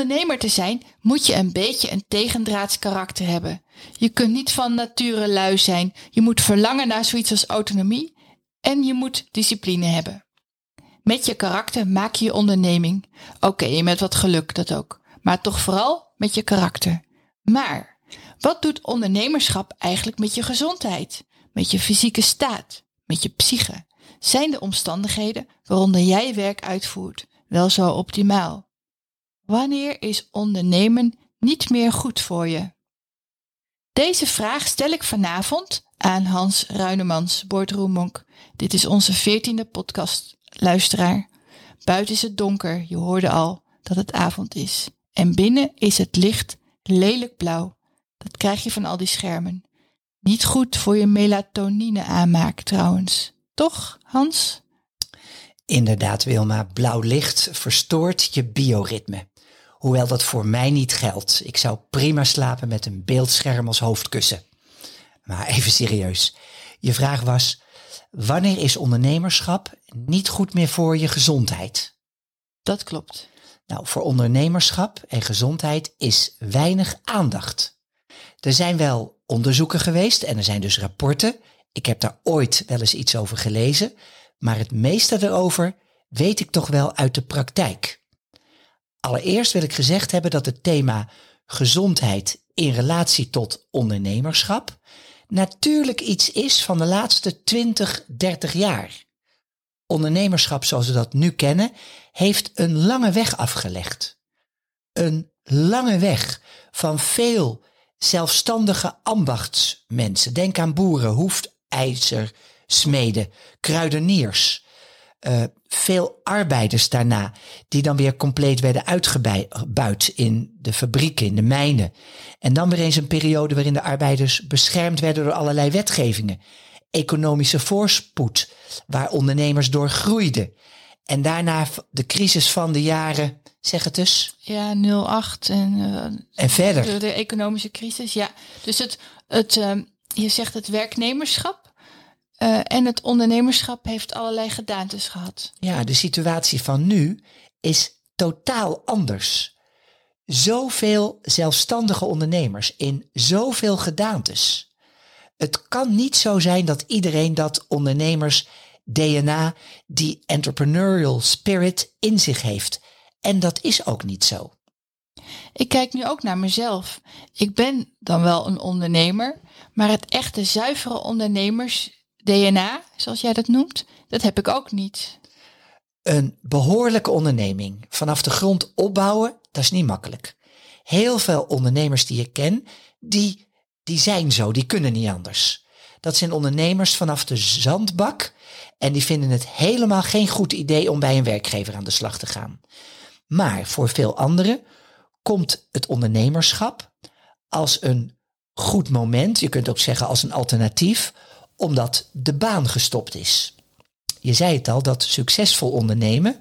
Ondernemer te zijn moet je een beetje een tegendraads karakter hebben. Je kunt niet van nature lui zijn. Je moet verlangen naar zoiets als autonomie en je moet discipline hebben. Met je karakter maak je je onderneming. Oké, met wat geluk dat ook. Maar toch vooral met je karakter. Maar wat doet ondernemerschap eigenlijk met je gezondheid? Met je fysieke staat? Met je psyche? Zijn de omstandigheden waaronder jij werk uitvoert wel zo optimaal? Wanneer is ondernemen niet meer goed voor je? Deze vraag stel ik vanavond aan Hans Ruinemans, Boardroommonk. Dit is onze veertiende podcast, luisteraar. Buiten is het donker, je hoorde al dat het avond is. En binnen is het licht lelijk blauw. Dat krijg je van al die schermen. Niet goed voor je melatonine aanmaak trouwens. Toch, Hans? Inderdaad, Wilma. Blauw licht verstoort je bioritme. Hoewel dat voor mij niet geldt. Ik zou prima slapen met een beeldscherm als hoofdkussen. Maar even serieus. Je vraag was, wanneer is ondernemerschap niet goed meer voor je gezondheid? Dat klopt. Nou, voor ondernemerschap en gezondheid is weinig aandacht. Er zijn wel onderzoeken geweest en er zijn dus rapporten. Ik heb daar ooit wel eens iets over gelezen, maar het meeste erover weet ik toch wel uit de praktijk. Allereerst wil ik gezegd hebben dat het thema gezondheid in relatie tot ondernemerschap natuurlijk iets is van de laatste 20, 30 jaar. Ondernemerschap zoals we dat nu kennen, heeft een lange weg afgelegd. Een lange weg van veel zelfstandige ambachtsmensen. Denk aan boeren, hoefijzer, smeden, kruideniers. Uh, veel arbeiders daarna, die dan weer compleet werden uitgebuit in de fabrieken, in de mijnen. En dan weer eens een periode waarin de arbeiders beschermd werden door allerlei wetgevingen. Economische voorspoed, waar ondernemers door groeiden. En daarna de crisis van de jaren, zeg het dus. Ja, 08 en, uh, en verder. De, de, economische crisis, ja. Dus het, het, uh, je zegt het werknemerschap. Uh, en het ondernemerschap heeft allerlei gedaantes gehad. Ja, de situatie van nu is totaal anders. Zoveel zelfstandige ondernemers in zoveel gedaantes. Het kan niet zo zijn dat iedereen dat ondernemers DNA, die entrepreneurial spirit in zich heeft. En dat is ook niet zo. Ik kijk nu ook naar mezelf. Ik ben dan wel een ondernemer, maar het echte zuivere ondernemers DNA, zoals jij dat noemt, dat heb ik ook niet. Een behoorlijke onderneming vanaf de grond opbouwen, dat is niet makkelijk. Heel veel ondernemers die ik ken, die, die zijn zo, die kunnen niet anders. Dat zijn ondernemers vanaf de zandbak en die vinden het helemaal geen goed idee om bij een werkgever aan de slag te gaan. Maar voor veel anderen komt het ondernemerschap als een goed moment, je kunt ook zeggen als een alternatief, omdat de baan gestopt is. Je zei het al, dat succesvol ondernemen,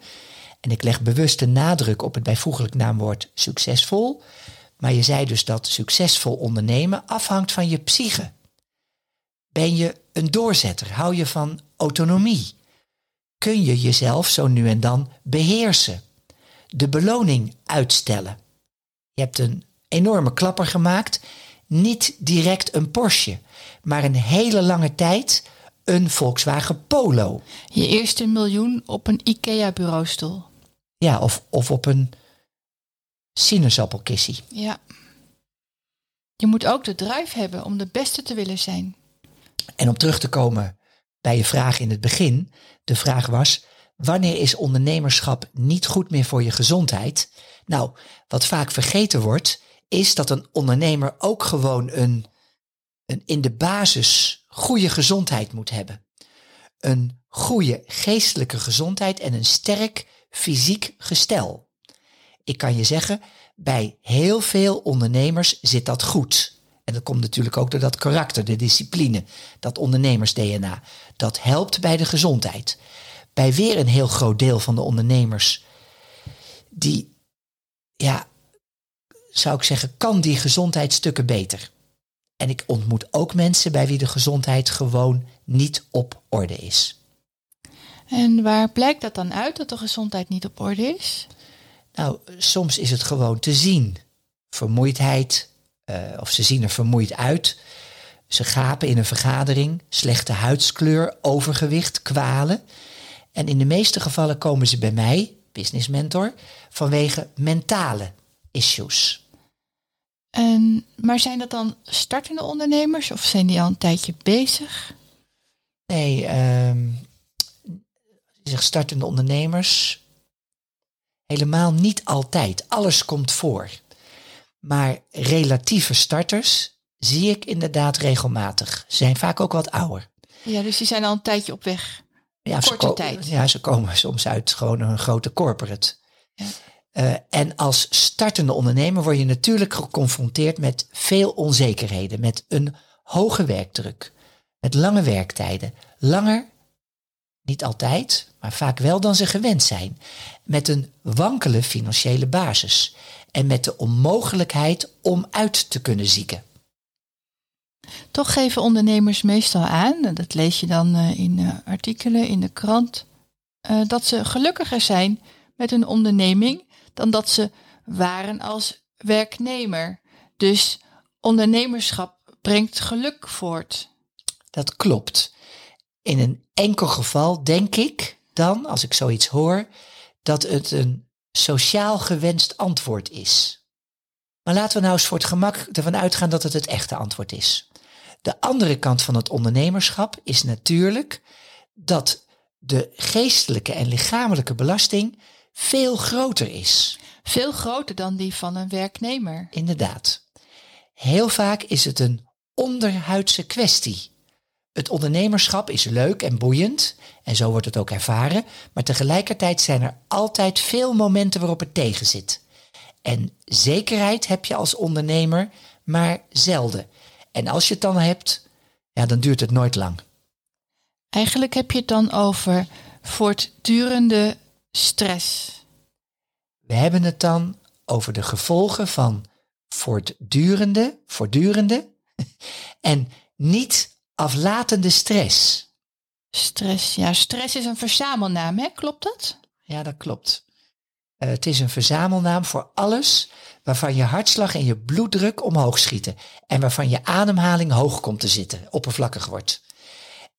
en ik leg bewust de nadruk op het bijvoeglijk naamwoord succesvol, maar je zei dus dat succesvol ondernemen afhangt van je psyche. Ben je een doorzetter? Hou je van autonomie? Kun je jezelf zo nu en dan beheersen? De beloning uitstellen? Je hebt een enorme klapper gemaakt, niet direct een Porsche, maar een hele lange tijd een Volkswagen Polo. Je eerste miljoen op een IKEA-bureaustoel. Ja, of, of op een sinaasappelkissie. Ja. Je moet ook de drive hebben om de beste te willen zijn. En om terug te komen bij je vraag in het begin. De vraag was, wanneer is ondernemerschap niet goed meer voor je gezondheid? Nou, wat vaak vergeten wordt, is dat een ondernemer ook gewoon een, een in de basis goede gezondheid moet hebben. Een goede geestelijke gezondheid en een sterk fysiek gestel. Ik kan je zeggen, bij heel veel ondernemers zit dat goed. En dat komt natuurlijk ook door dat karakter, de discipline, dat ondernemers-DNA. Dat helpt bij de gezondheid. Bij weer een heel groot deel van de ondernemers, die, ja, zou ik zeggen, kan die gezondheid stukken beter. En ik ontmoet ook mensen bij wie de gezondheid gewoon niet op orde is. En waar blijkt dat dan uit dat de gezondheid niet op orde is? Nou, soms is het gewoon te zien. Vermoeidheid, uh, of ze zien er vermoeid uit. Ze gapen in een vergadering, slechte huidskleur, overgewicht, kwalen. En in de meeste gevallen komen ze bij mij, business mentor, vanwege mentale issues. En, maar zijn dat dan startende ondernemers of zijn die al een tijdje bezig? Nee, um, zeg startende ondernemers. Helemaal niet altijd. Alles komt voor. Maar relatieve starters zie ik inderdaad regelmatig. Ze zijn vaak ook wat ouder. Ja, dus die zijn al een tijdje op weg. Ja, Korte tijd. Ja, ze komen soms uit gewoon een grote corporate. Ja. Uh, en als startende ondernemer word je natuurlijk geconfronteerd met veel onzekerheden, met een hoge werkdruk, met lange werktijden, langer, niet altijd, maar vaak wel dan ze gewend zijn, met een wankele financiële basis en met de onmogelijkheid om uit te kunnen zieken. Toch geven ondernemers meestal aan, en dat lees je dan uh, in uh, artikelen in de krant, uh, dat ze gelukkiger zijn met hun onderneming dan dat ze waren als werknemer. Dus ondernemerschap brengt geluk voort. Dat klopt. In een enkel geval denk ik dan, als ik zoiets hoor, dat het een sociaal gewenst antwoord is. Maar laten we nou eens voor het gemak ervan uitgaan dat het het echte antwoord is. De andere kant van het ondernemerschap is natuurlijk dat de geestelijke en lichamelijke belasting veel groter is. Veel groter dan die van een werknemer. Inderdaad. Heel vaak is het een onderhuidse kwestie. Het ondernemerschap is leuk en boeiend en zo wordt het ook ervaren, maar tegelijkertijd zijn er altijd veel momenten waarop het tegen zit. En zekerheid heb je als ondernemer maar zelden. En als je het dan hebt, ja, dan duurt het nooit lang. Eigenlijk heb je het dan over voortdurende stress. We hebben het dan over de gevolgen van voortdurende, voortdurende en niet aflatende stress. Stress, ja, stress is een verzamelnaam, hè? Klopt dat? Ja, dat klopt. Uh, het is een verzamelnaam voor alles waarvan je hartslag en je bloeddruk omhoog schieten en waarvan je ademhaling hoog komt te zitten, oppervlakkig wordt.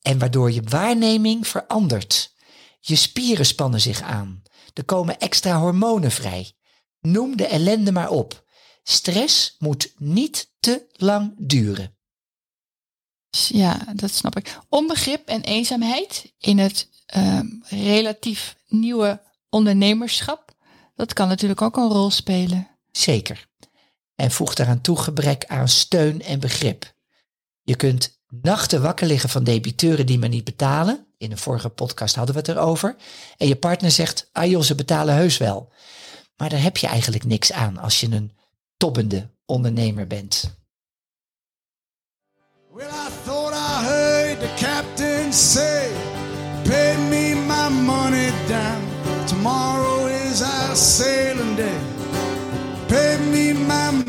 En waardoor je waarneming verandert. Je spieren spannen zich aan. Er komen extra hormonen vrij. Noem de ellende maar op. Stress moet niet te lang duren. Ja, dat snap ik. Onbegrip en eenzaamheid in het uh, relatief nieuwe ondernemerschap, dat kan natuurlijk ook een rol spelen. Zeker. En voeg daaraan toe gebrek aan steun en begrip. Je kunt nachten wakker liggen van debiteuren die maar niet betalen. In een vorige podcast hadden we het erover. En je partner zegt, ah joh, ze betalen heus wel. Maar daar heb je eigenlijk niks aan als je een toppende ondernemer bent. Well, I thought I heard the captain say, pay me my money down. Tomorrow is our sailing day. Pay me my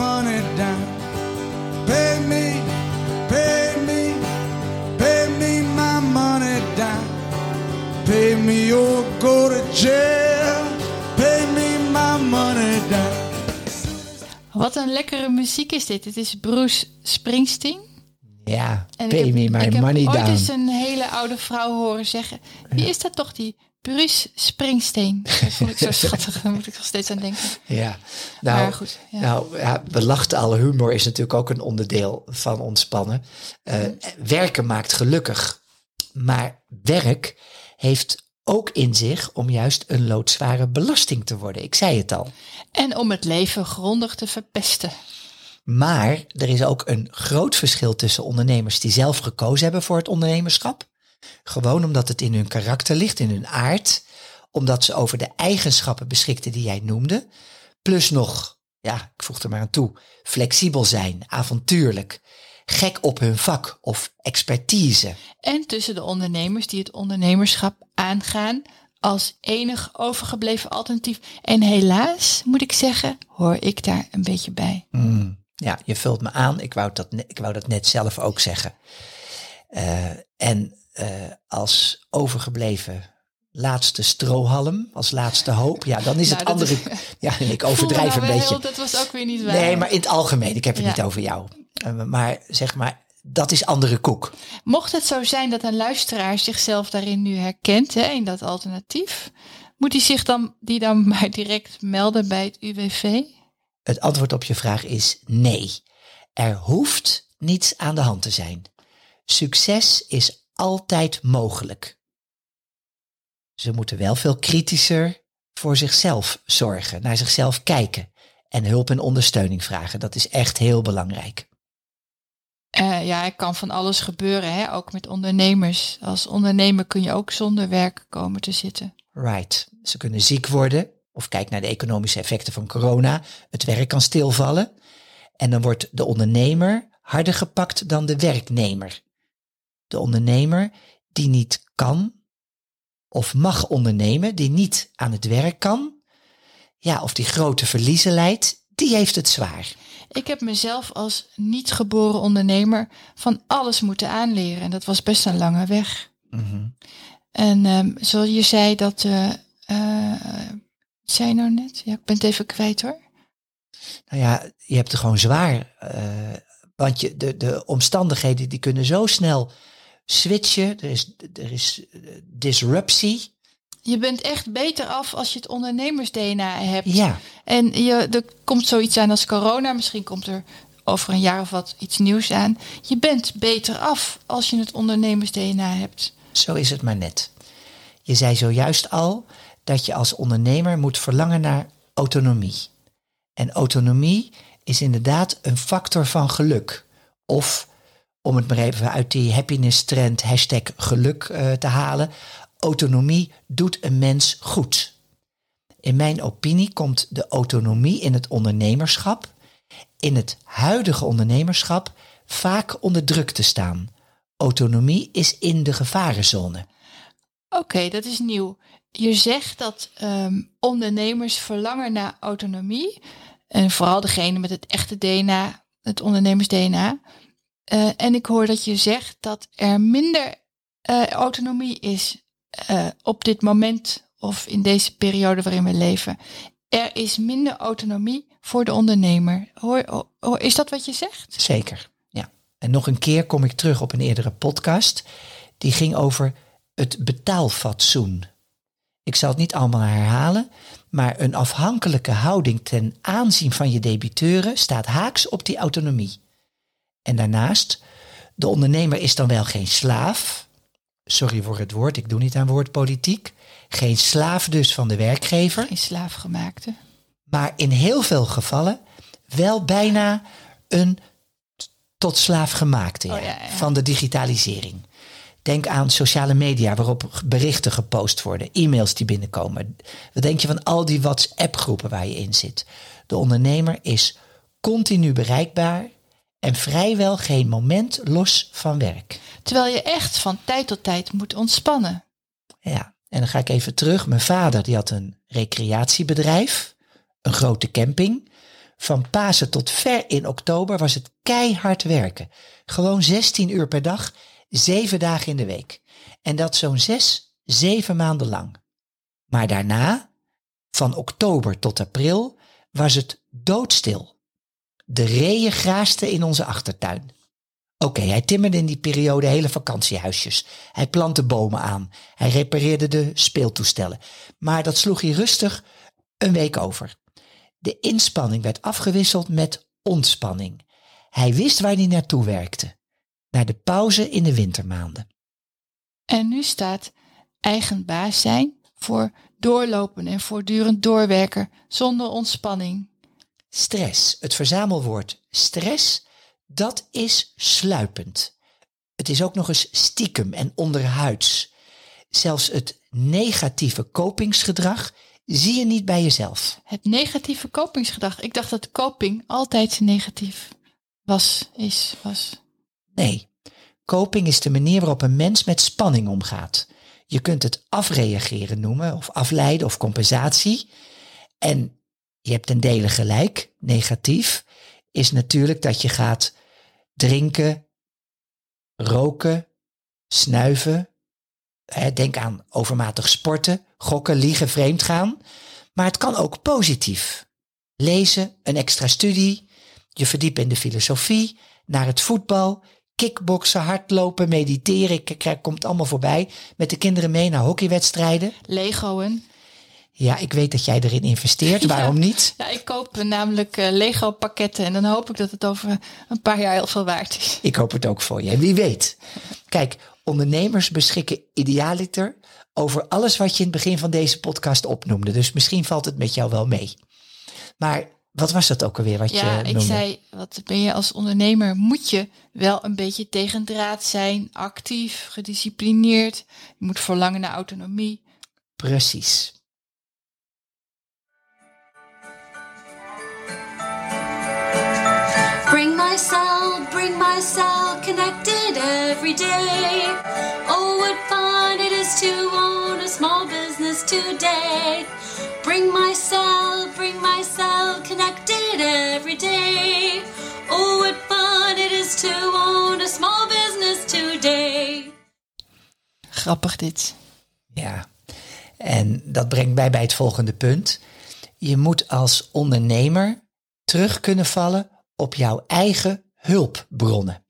Wat een lekkere muziek is dit. Het is Bruce Springsteen. Ja, pay me my money down. Ik heb ooit eens een hele oude vrouw horen zeggen... Wie is dat toch, die Bruce Springsteen? Dat vond ik zo schattig, daar moet ik nog steeds aan denken. Ja, nou, maar goed, ja. nou ja, we lachten alle. Humor is natuurlijk ook een onderdeel van ontspannen. Uh, Werken maakt gelukkig. Maar werk heeft ook in zich om juist een loodzware belasting te worden. Ik zei het al. En om het leven grondig te verpesten. Maar er is ook een groot verschil tussen ondernemers die zelf gekozen hebben voor het ondernemerschap. Gewoon omdat het in hun karakter ligt, in hun aard. omdat ze over de eigenschappen beschikten die jij noemde. Plus nog, ja, ik voeg er maar aan toe, flexibel zijn, avontuurlijk, gek op hun vak of expertise. En tussen de ondernemers die het ondernemerschap aangaan als enig overgebleven alternatief. En helaas, moet ik zeggen, hoor ik daar een beetje bij. Mm, ja, je vult me aan. Ik wou dat, ik wou dat net zelf ook zeggen. Eh, en eh, als overgebleven laatste strohalm, als laatste hoop, ja, dan is Nou, het andere. is- Ja, ik overdrijf een nou wel, beetje. Dat was ook weer niet waar. Nee, maar in het algemeen. Ik heb het Ja. niet over jou. Eh, maar zeg maar, dat is andere koek. Mocht het zo zijn dat een luisteraar zichzelf daarin nu herkent, hè, in dat alternatief, moet hij zich dan, die dan maar direct melden bij het UWV? Het antwoord op je vraag is nee. Er hoeft niets aan de hand te zijn. Succes is altijd mogelijk. Ze moeten wel veel kritischer voor zichzelf zorgen, naar zichzelf kijken en hulp en ondersteuning vragen. Dat is echt heel belangrijk. Eh, ja, er kan van alles gebeuren, hè? ook met ondernemers. Als ondernemer kun je ook zonder werk komen te zitten. Right. Ze kunnen ziek worden. Of kijk naar de economische effecten van corona. Het werk kan stilvallen. En dan wordt de ondernemer harder gepakt dan de werknemer. De ondernemer die niet kan of mag ondernemen, die niet aan het werk kan, ja, of die grote verliezen leidt, die heeft het zwaar. Ik heb mezelf als niet geboren ondernemer van alles moeten aanleren. En dat was best een lange weg. Mhm. En ehm, zoals je zei dat... eh, wat zei nou net? Ja, ik ben het even kwijt hoor. Nou ja, je hebt het gewoon zwaar. eh, want je, de, de omstandigheden die kunnen zo snel switchen. Er is, er is disruptie. Je bent echt beter af als je het ondernemers-DNA hebt. Ja, En je, er komt zoiets aan als corona. Misschien komt er over een jaar of wat iets nieuws aan. Je bent beter af als je het ondernemers-DNA hebt. zo is het maar net. Je zei zojuist al dat je als ondernemer moet verlangen naar autonomie. En autonomie is inderdaad een factor van geluk. Of, om het maar even uit die happiness trend hashtag geluk eh, te halen, autonomie doet een mens goed. In mijn opinie komt de autonomie in het ondernemerschap, in het huidige ondernemerschap, vaak onder druk te staan. Autonomie is in de gevarenzone. Oké, dat is nieuw. Je zegt dat ehm, ondernemers verlangen naar autonomie. En vooral degene met het echte DNA, het ondernemers-DNA. Eh, en ik hoor dat je zegt dat er minder eh, autonomie is eh, op dit moment of in deze periode waarin we leven. Er is minder autonomie voor de ondernemer. Hoor, is dat wat je zegt? Zeker, ja. En nog een keer kom ik terug op een eerdere podcast. Die ging over het betaalfatsoen. Ik zal het niet allemaal herhalen, maar een afhankelijke houding ten aanzien van je debiteuren staat haaks op die autonomie. En daarnaast, de ondernemer is dan wel geen slaaf. Sorry voor het woord, ik doe niet aan woordpolitiek. Geen slaaf dus van de werkgever. Geen slaafgemaakte. maar in heel veel gevallen wel bijna een tot slaaf gemaakte ja, Oh, ja, ja. van de digitalisering. Denk aan sociale media waarop berichten gepost worden, e-mails die binnenkomen. Wat denk je van al die WhatsApp-groepen waar je in zit? De ondernemer is continu bereikbaar en vrijwel geen moment los van werk. Terwijl je echt van tijd tot tijd moet ontspannen. Ja, en dan ga ik even terug. Mijn vader die had een recreatiebedrijf, een grote camping. Van Pasen tot ver in oktober was het keihard werken. Gewoon 16 uur per dag, zeven dagen in de week. En dat zo'n zes, zeven maanden lang. Maar daarna, van oktober tot april, was het doodstil. De reeën graasten in onze achtertuin. Oké, hij timmerde in die periode hele vakantiehuisjes. Hij plantte bomen aan. Hij repareerde de speeltoestellen. Maar dat sloeg hij rustig een week over. De inspanning werd afgewisseld met ontspanning. Hij wist waar hij naartoe werkte. Naar de pauze in de wintermaanden. En nu staat eigen baas zijn voor doorlopen en voortdurend doorwerken zonder ontspanning. Stress, het verzamelwoord stress, dat is sluipend. Het is ook nog eens stiekem en onderhuids. zelfs het negatieve kopingsgedrag zie je niet bij jezelf. Het negatieve kopingsgedrag. Ik dacht dat coping altijd negatief was, is, was. Nee, coping is de manier waarop een mens met spanning omgaat. Je kunt het afreageren noemen, of afleiden of compensatie. En je hebt een dele gelijk. Negatief is natuurlijk dat je gaat drinken, roken, snuiven. Denk aan overmatig sporten, gokken, liegen, vreemd gaan. Maar het kan ook positief. Lezen, een extra studie, je verdiepen in de filosofie, naar het voetbal, kickboksen, hardlopen, mediteren. Ik komt allemaal voorbij. Met de kinderen mee naar hockeywedstrijden. Legoen. Ja, ik weet dat jij erin investeert. Waarom niet? Ja, ik koop namelijk uh, Lego pakketten en dan hoop ik dat het over een paar jaar heel veel waard is. Ik hoop het ook voor je. En wie weet. Kijk, ondernemers beschikken idealiter over alles wat je in het begin van deze podcast opnoemde. Dus misschien valt het met jou wel mee. Maar wat was dat ook alweer wat ja, je ik zei, wat ben je als ondernemer? Moet je wel een beetje tegendraad zijn, actief, gedisciplineerd. Je moet verlangen naar autonomie. Precies. Bring my cell, bring my cell, connected every day. Oh, what fun it is to own a small business today. Bring my cell, bring my cell, connected every day. Oh, what fun it is to own a small business today. Grappig dit. Ja, en dat brengt mij bij het volgende punt. Je moet als ondernemer terug kunnen vallen op jouw eigen hulpbronnen.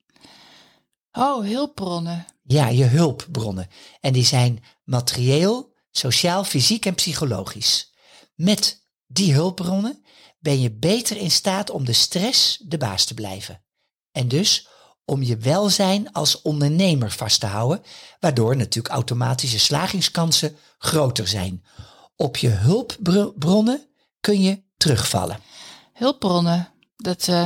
Oh, hulpbronnen. Ja, je hulpbronnen. En die zijn materieel, sociaal, fysiek en psychologisch. Met die hulpbronnen ben je beter in staat om de stress de baas te blijven. En dus om je welzijn als ondernemer vast te houden, waardoor natuurlijk automatische slagingskansen groter zijn. Op je hulpbronnen kun je terugvallen. Hulpbronnen, dat uh,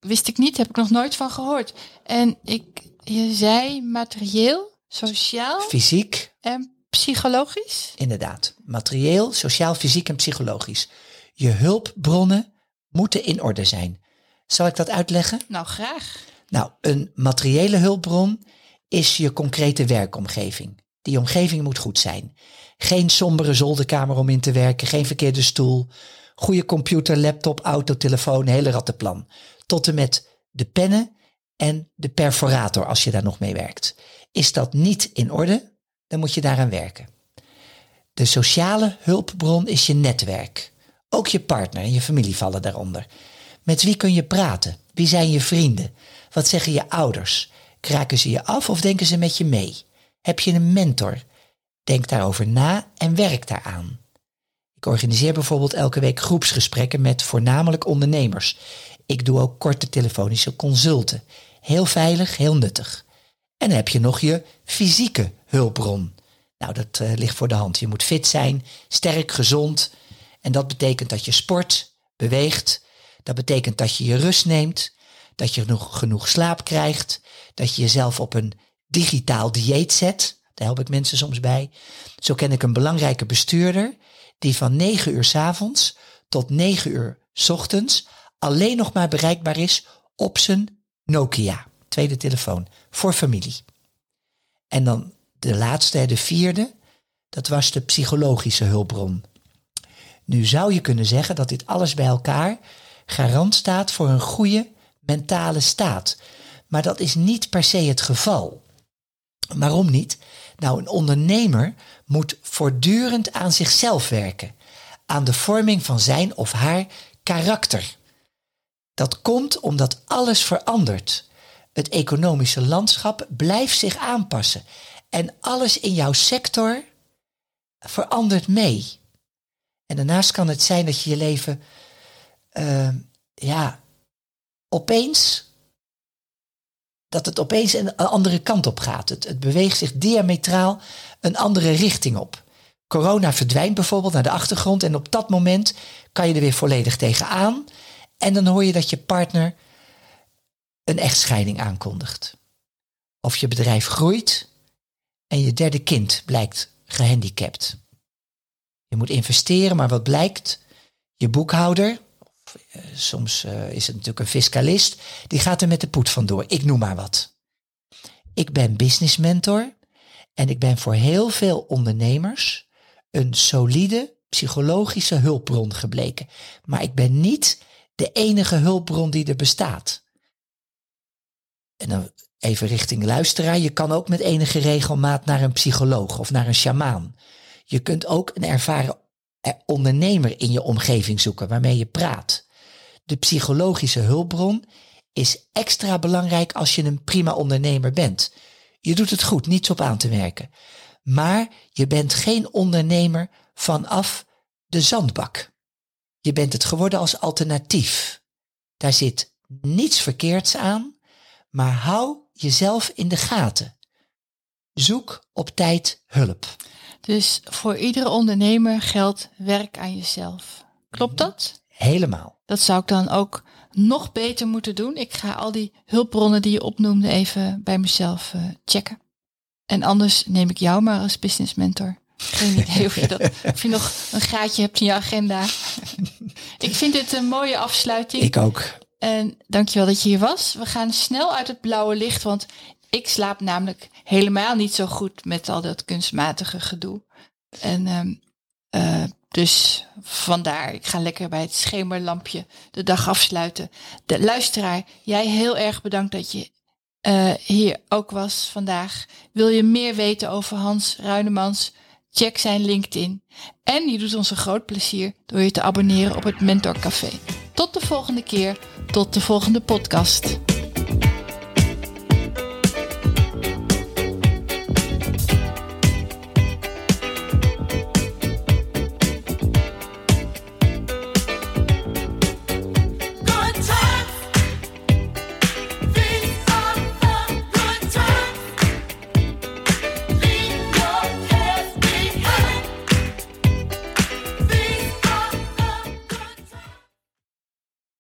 wist ik niet, heb ik nog nooit van gehoord. En ik, je zei materieel, sociaal. Fysiek. En psychologisch? Inderdaad. Materieel, sociaal, fysiek en psychologisch. Je hulpbronnen moeten in orde zijn. Zal ik dat uitleggen? Nou, graag. Nou, een materiële hulpbron is je concrete werkomgeving. Die omgeving moet goed zijn. Geen sombere zolderkamer om in te werken, geen verkeerde stoel, goede computer, laptop, auto, telefoon, hele rattenplan. Tot en met de pennen en de perforator als je daar nog mee werkt. Is dat niet in orde, dan moet je daaraan werken. De sociale hulpbron is je netwerk. Ook je partner en je familie vallen daaronder. Met wie kun je praten? Wie zijn je vrienden? Wat zeggen je ouders? Kraken ze je af of denken ze met je mee? Heb je een mentor? Denk daarover na en werk daaraan. Ik organiseer bijvoorbeeld elke week groepsgesprekken met voornamelijk ondernemers. Ik doe ook korte telefonische consulten. Heel veilig, heel nuttig. En heb je nog je fysieke hulpbron. Nou, dat uh, ligt voor de hand. Je moet fit zijn, sterk, gezond. En dat betekent dat je sport, beweegt. Dat betekent dat je je rust neemt. Dat je genoeg, genoeg slaap krijgt. Dat je jezelf op een digitaal dieet zet. Daar help ik mensen soms bij. Zo ken ik een belangrijke bestuurder die van 9 uur s avonds tot 9 uur s ochtends alleen nog maar bereikbaar is op zijn Nokia, tweede telefoon, voor familie. En dan de laatste, de vierde, dat was de psychologische hulpbron. Nu zou je kunnen zeggen dat dit alles bij elkaar garant staat voor een goede mentale staat. Maar dat is niet per se het geval. Waarom niet? Nou, een ondernemer moet voortdurend aan zichzelf werken, aan de vorming van zijn of haar karakter. Dat komt omdat alles verandert. Het economische landschap blijft zich aanpassen en alles in jouw sector verandert mee. En daarnaast kan het zijn dat je je leven, uh, ja, opeens, dat het opeens een andere kant op gaat. Het, het beweegt zich diametraal een andere richting op. Corona verdwijnt bijvoorbeeld naar de achtergrond en op dat moment kan je er weer volledig tegenaan. En dan hoor je dat je partner een echtscheiding aankondigt. Of je bedrijf groeit en je derde kind blijkt gehandicapt. Je moet investeren, maar wat blijkt? Je boekhouder, soms eh, is het natuurlijk een fiscalist, die gaat er met de poet vandoor. Ik noem maar wat. Ik ben business mentor en ik ben voor heel veel ondernemers een solide psychologische hulpbron gebleken. Maar ik ben niet de enige hulpbron die er bestaat. En dan even richting luisteraar. Je kan ook met enige regelmaat naar een psycholoog of naar een sjamaan. Je kunt ook een ervaren eh, ondernemer in je omgeving zoeken waarmee je praat. De psychologische hulpbron is extra belangrijk als je een prima ondernemer bent. Je doet het goed, niets op aan te merken. Maar je bent geen ondernemer vanaf de zandbak. Je bent het geworden als alternatief. Daar zit niets verkeerds aan, maar hou jezelf in de gaten. Zoek op tijd hulp. Dus voor iedere ondernemer geldt werk aan jezelf. Klopt dat? Helemaal. Dat zou ik dan ook nog beter moeten doen. Ik ga al die hulpbronnen die je opnoemde even bij mezelf eh, checken. En anders neem ik jou maar als business mentor. Geen idee of je, dat, of je nog een gaatje hebt in je agenda. ik vind dit een mooie afsluiting. Ik ook. En dankjewel dat je hier was. We gaan snel uit het blauwe licht, want ik slaap namelijk helemaal niet zo goed met al dat kunstmatige gedoe. En ehm, eh, dus vandaar, ik ga lekker bij het schemerlampje de dag afsluiten. De luisteraar, jij heel erg bedankt dat je eh, hier ook was vandaag. Wil je meer weten over Hans Ruinemans? Check zijn LinkedIn. En je doet ons een groot plezier door je te abonneren op het Mentor Café. Tot de volgende keer, tot de volgende podcast.